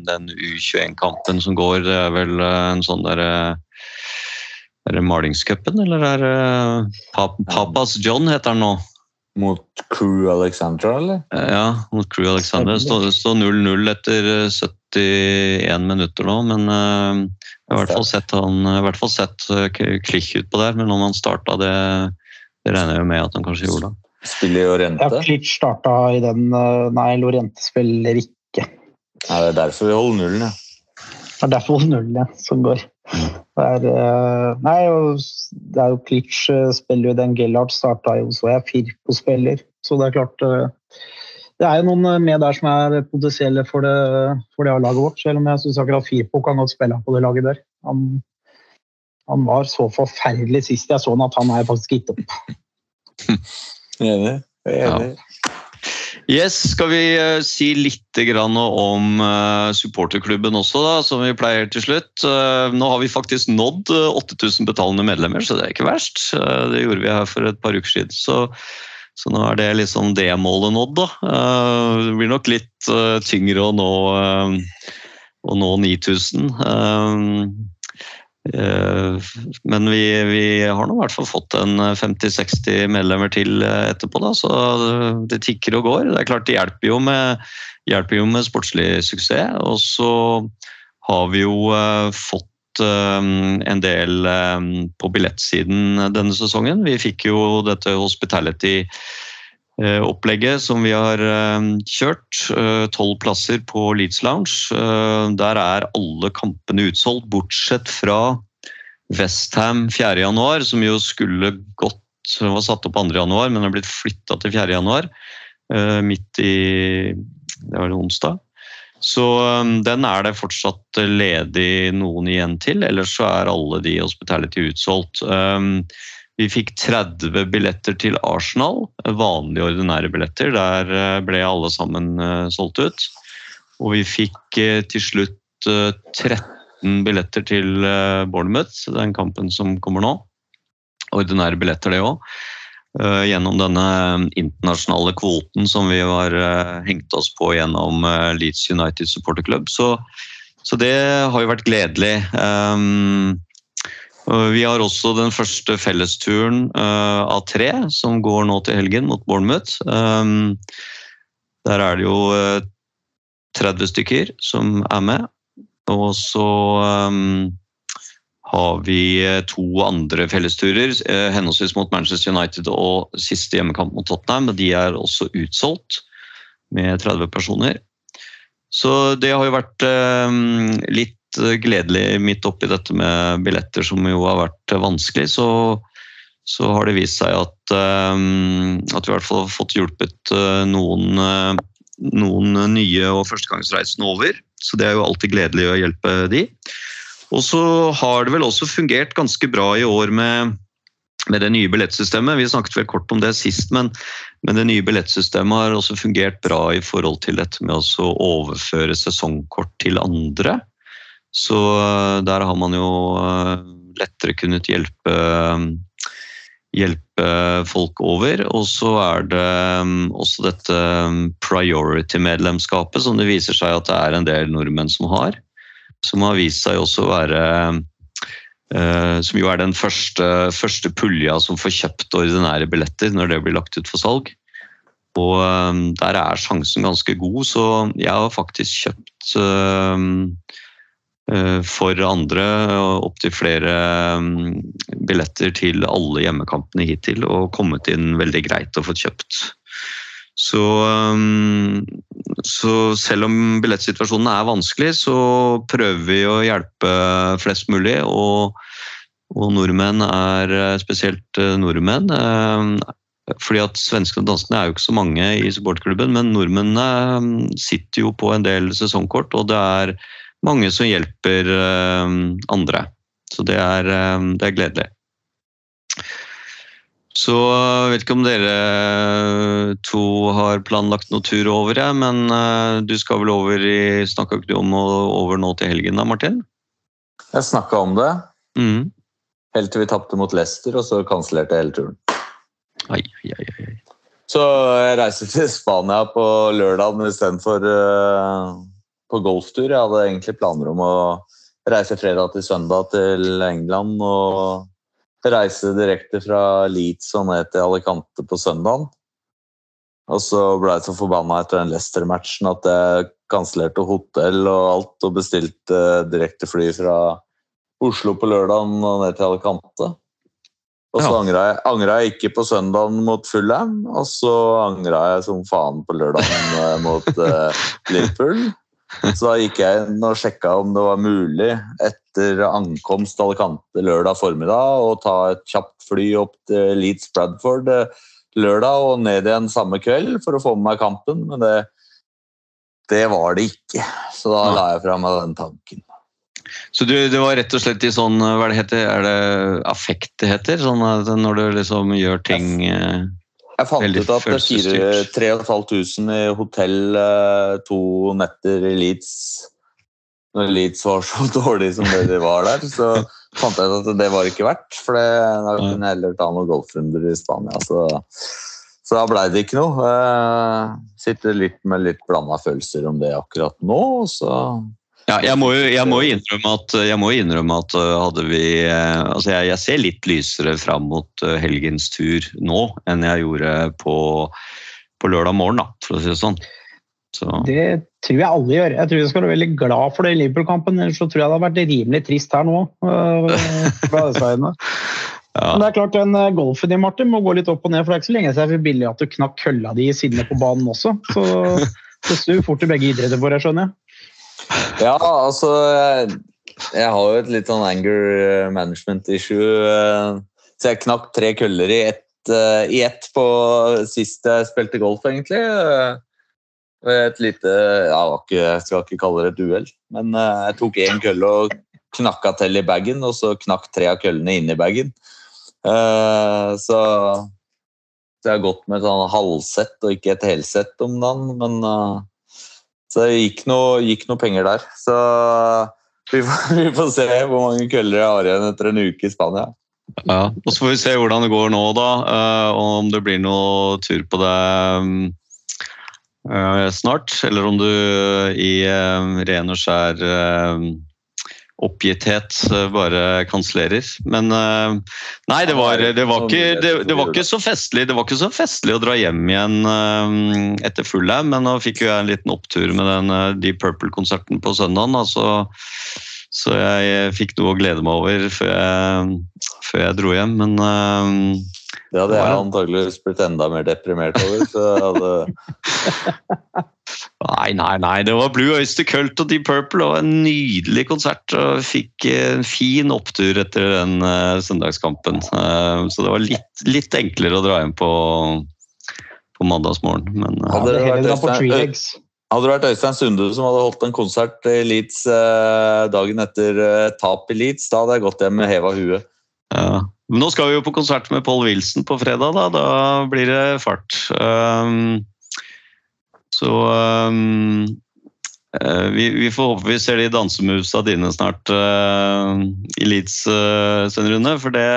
den U21-kampen som går. Det er vel uh, en sånn derre Er det malingscupen, eller er det Papas John heter han nå? Mot Crew Alexandra, eller? Eh, Ja, mot Crew Alexander. Det står- står 0-0 etter eh, 71 minutter nå, men eh, jeg har i hvert fall sett, han, jeg har i hvert fall sett eh, K- Klich utpå der. Men om han starta, det, det regner jeg med at han kanskje gjorde. Spiller i Ja. Klitsch starta i den eh, Nei, Lorente spiller ikke. Nei, det er derfor vi holder nullen, ja. Det er derfor vi holder nullen ja, som går. Det er, eh, nei, det er jo Klitsch eh, spiller jo den. Gellert starta jo, så jeg Firpo spiller. Så det er klart eh, Det er jo noen med der som er potensielle for det, for det A-laget vårt. Selv om jeg syns akkurat Firpo kan godt spille på det laget der. Han, han var så forferdelig sist jeg så han at han er faktisk gitt opp. [LAUGHS] Enig. Enig. Yes, skal vi eh, si litt om eh, supporterklubben også, da, som vi pleier til slutt. Eh, nå har vi faktisk nådd eh, 8000 betalende medlemmer, så det er ikke verst. Det gjorde vi her for et par uker siden. Så, så nå er det liksom det målet nådd, da. Det blir nok litt tyngre å nå, å nå 9000. Eh, Eh, Men vi, vi har nå i hvert fall fått en 50-60 medlemmer til eh, etterpå, da, så det tikker og går. Det er klart det hjelper jo med, hjelper jo med sportslig suksess. Og så har vi jo eh, fått eh, en del eh, på billettsiden denne sesongen. Vi fikk jo dette hospitality eh, opplegget som vi har eh, kjørt. Tolv plasser på Leeds Lounge. Eh, Der er alle kampene utsolgt, bortsett fra Westham 4.1, som jo skulle gått var satt opp 2.1, men har blitt flytta til 4.1. Midt i Det var onsdag. Så eh, den er det fortsatt ledig noen igjen til, ellers så er alle de hospitality utsolgt. Vi fikk 30 billetter til Arsenal, vanlige ordinære billetter. Der eh, ble alle sammen eh, solgt ut. Og vi fikk eh, til slutt eh, 13 billetter til Bournemouth, den kampen som kommer nå. Ordinære billetter, det òg. Gjennom denne internasjonale kvoten som vi har hengt oss på gjennom Leeds United Supporter Club. Så, så det har jo vært gledelig. Og Vi har også den første fellesturen eh, av tre, som går nå til helgen mot Bournemouth. Um, der er det jo eh, 30 stykker som er med. Og så um, har vi eh, to andre fellesturer, eh, henholdsvis mot Manchester United og siste hjemmekamp mot Tottenham. De er også utsolgt med 30 personer. Så det har jo vært eh, litt gledelig midt oppi dette med billetter, som jo har vært vanskelig. Så, så har det vist seg at, eh, at vi i hvert fall har fått hjulpet eh, noen, eh, noen nye og førstegangsreisende over. Så det er jo alltid gledelig å hjelpe de. Og så har det vel også fungert ganske bra i år med, med det nye billettsystemet. Vi snakket vel kort om det sist, men, men det nye billettsystemet har også fungert bra i forhold til dette med å overføre sesongkort til andre. Så eh, der har man jo eh, lettere kunnet hjelpe, hjelpe folk over. Og så er det også dette priority-medlemskapet som det viser seg at det er en del nordmenn som har. Som har vist seg også å være eh, Som jo er den første, første pulja som får kjøpt ordinære billetter når det blir lagt ut for salg. Og eh, der er sjansen ganske god, så jeg har faktisk kjøpt eh, eh, for andre opptil flere mm, billetter til alle hjemmekampene hittil, og kommet inn veldig greit og fått kjøpt. Så, um, så selv om billettsituasjonen er vanskelig, så prøver vi å hjelpe flest mulig. Og, og nordmenn er eh, spesielt eh, nordmenn. eh, Fordi at Svenskene og danskene er jo ikke så mange i supportklubben, men nordmennene eh, sitter jo på en del sesongkort, og det er mange som hjelper eh, andre. Så det er, eh, det er gledelig. Så jeg vet ikke om dere to har planlagt noe tur over, jeg, men eh, du skal vel over i Snakka ikke du om å over nå til helgen da, Martin? Jeg snakka om det Mm. helt til vi tapte mot Leicester, og så kansellerte jeg hele turen. Ai, ai, ai. Så jeg reiser til Spania på lørdag istedenfor uh, på golftur. Jeg hadde egentlig planer om å reise fredag til søndag til England og reise direkte fra Leeds og ned til Alicante på søndagen. Og så ble jeg så forbanna etter den Leicester-matchen at jeg kansellerte hotell og alt og bestilte direktefly fra Oslo på lørdagen og ned til Alicante. Og så Ja. angra jeg, angra jeg ikke på søndagen mot Fulham, og så angra jeg som faen på lørdagen eh, mot uh, [LAUGHS] Liverpool. [LAUGHS] Så da gikk jeg inn og sjekka om det var mulig etter ankomst Alicante lørdag formiddag å ta et kjapt fly opp til Leeds Bradford eh, lørdag og ned igjen samme kveld for å få med meg kampen, men det, det var det ikke. Så da la jeg fra meg den tanken. Så du, det var rett og slett i sånn Hva det heter? Er det affekt det heter? Sånn når du liksom gjør ting eh, Jeg fant Veldig ut at det er 3500 i hotell eh, to netter i Leeds Når Leeds var så [LAUGHS] dårlig som det de var der, så fant jeg ut at det var ikke verdt. For da kunne jeg heller ta noen golfrunder i Spania. Så, så da blei det ikke noe. Eh, sitter litt med litt blanda følelser om det akkurat nå. Så Ja, jeg må jo jeg må jo innrømme at, jeg innrømme at uh, hadde vi uh, Altså, jeg, jeg ser litt lysere fram mot uh, helgens tur nå enn jeg gjorde på, på lørdag morgen, da, for å si det sånn. Så, Det tror jeg alle gjør. Jeg tror vi skal være veldig glad for det i Liverpool-kampen, ellers så tror jeg det hadde vært rimelig trist her nå. [LAUGHS] ja. Men det er klart, den golfen din Martin, må gå litt opp og ned, for det er ikke så lenge siden jeg billig at du knakk kølla di i sinne på banen også. Så [LAUGHS] det snur fort i begge idretter for deg, skjønner jeg. Ja, altså jeg, har jo et litt sånn anger management issue. eh, Så jeg knakk tre køller i ett, eh, i ett på sist jeg spilte golf, egentlig. eh, Et lite Jeg skal ikke kalle det et uhell, men eh, jeg tok én kølle og knakka til i bagen, og så knakk tre av køllene inni bagen. Eh, Så, så jeg har gått med et sånn halvsett og ikke et helsett om dagen, men eh, så det gikk noe, gikk noe penger der. Så [LAUGHS] vi får, vi får se hvor mange køller jeg har igjen etter en uke i Spania. Ja, og så får vi se hvordan det går nå, da. eh, og om det blir noe tur på det mm, eh, snart. Eller om du i ren og skjær eh, oppgitthet eh, bare kansellerer. Men eh, nei, det var, det, var ikke, det, det var ikke så festlig Det var ikke så festlig å dra hjem igjen etter etter Fullham, men nå fikk jeg en liten opptur med den eh, Deep Purple-konserten på søndagen. altså så jeg fikk noe å glede meg over før jeg, før jeg dro hjem. Men eh, Det hadde jeg antakeligvis blitt enda mer deprimert over. Så jeg hadde, [LAUGHS] nei, nei, nei. Det var Blue Oyster Cult og Deep Purple og en nydelig konsert. Og fikk en fin opptur etter den uh, søndagskampen. Uh, så det var litt, litt enklere å dra hjem på, på mandagsmorgen. Men uh, Hadde det vært Øystein- hadde det vært Øystein Sunde som hadde holdt en konsert i Leeds eh, dagen etter eh, tap i Leeds, da hadde jeg gått hjem med heva huet. Ja. Men nå skal vi jo på konsert med Paul Wilson på fredag, da. Da blir det fart. Um, så um, eh, vi, vi får håpe vi ser de dansemovesa dine snart uh, i Leeds, uh, Svein Rune, for det,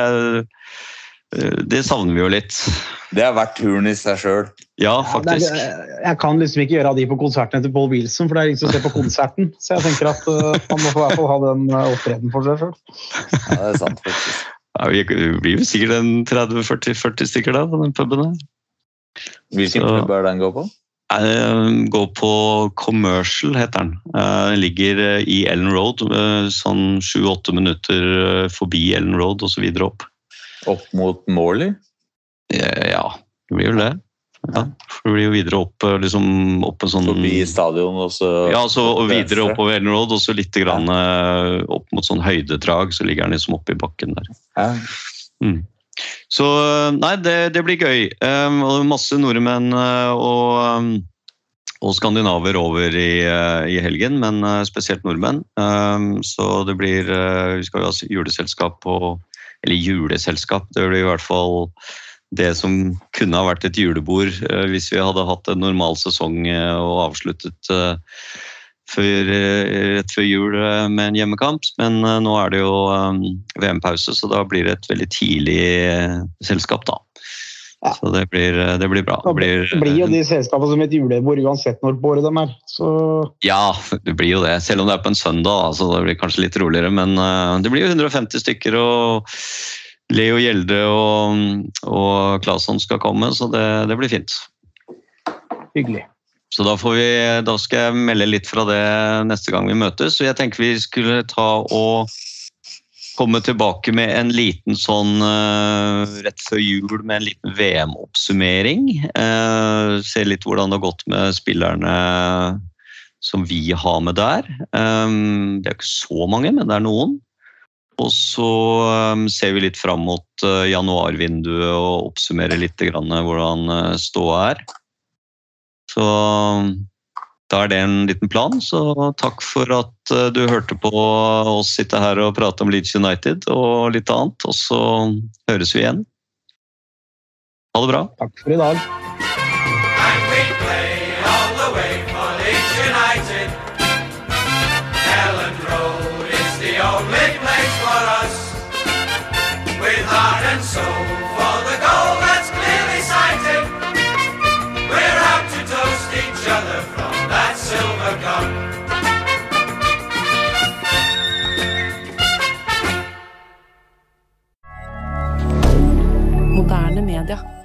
uh, det savner vi jo litt. Det er verdt turen i seg sjøl. Ja, Ja, faktisk. er, jeg kan liksom ikke gjøre av de på konsertene til Paul Wilson, for det er ingen som ser på konserten. Så jeg tenker at uh, han må i hvert fall ha den opptredenen for seg sjøl. Ja, det er sant, faktisk. Vi blir jo sikkert en 30-40 stykker da på den puben der. Hvilken Så- pub er den går på? Eh, Gå på Commercial, heter den. Eh, Den ligger eh, i Ellen Road, eh, sånn sju-åtte minutter forbi Ellen Road og så videre opp. Opp mot Morley? Ja, det blir jo det. Ja, for det blir jo videre opp, eh, liksom, opp en sånn Forbi stadion og så Ja, så og videre oppover Ellen Road, og så litt grann, ja. opp mot sånn høydedrag, så ligger den liksom oppi i bakken der. Ja. Mm. Så nei, det, det blir gøy. Um, og masse nordmenn og, og skandinaver over i, i helgen, men spesielt nordmenn. Um, så det blir Vi skal jo ha juleselskap på Eller juleselskap, det blir i hvert fall det som kunne ha vært et julebord eh, hvis vi hadde hatt en normal sesong eh, og avsluttet eh, før, rett før jul med en hjemmekamp. Men nå er det jo VM-pause, så da blir det et veldig tidlig selskap, da. Ja. Så det blir, det blir bra. Det blir, blir jo de selskapene som et julebord uansett når på året de er. Så Ja, det blir jo det. Selv om det er på en søndag, så det blir kanskje litt roligere. Men det blir jo 150 stykker, og Leo Gjelde og, og Claesson skal komme, så det, det blir fint. hyggelig. Så da, får vi, da skal jeg melde litt fra det neste gang vi møtes. Så jeg tenker vi skulle ta og komme tilbake med en liten sånn eh, rett før jul med en liten VM-oppsummering. Eh, se litt hvordan det har gått med spillerne som vi har med der. Eh, det er ikke så mange, men det er noen. Og så eh, ser vi litt fram mot eh, januarvinduet og oppsummerer litt grann hvordan eh, ståa er. Så da er det en liten plan. Så takk for at eh, du hørte på oss sitte her og prate om Leeds United og litt annet. Og så høres vi igjen. Ha det bra. Takk for i dag. commentaire.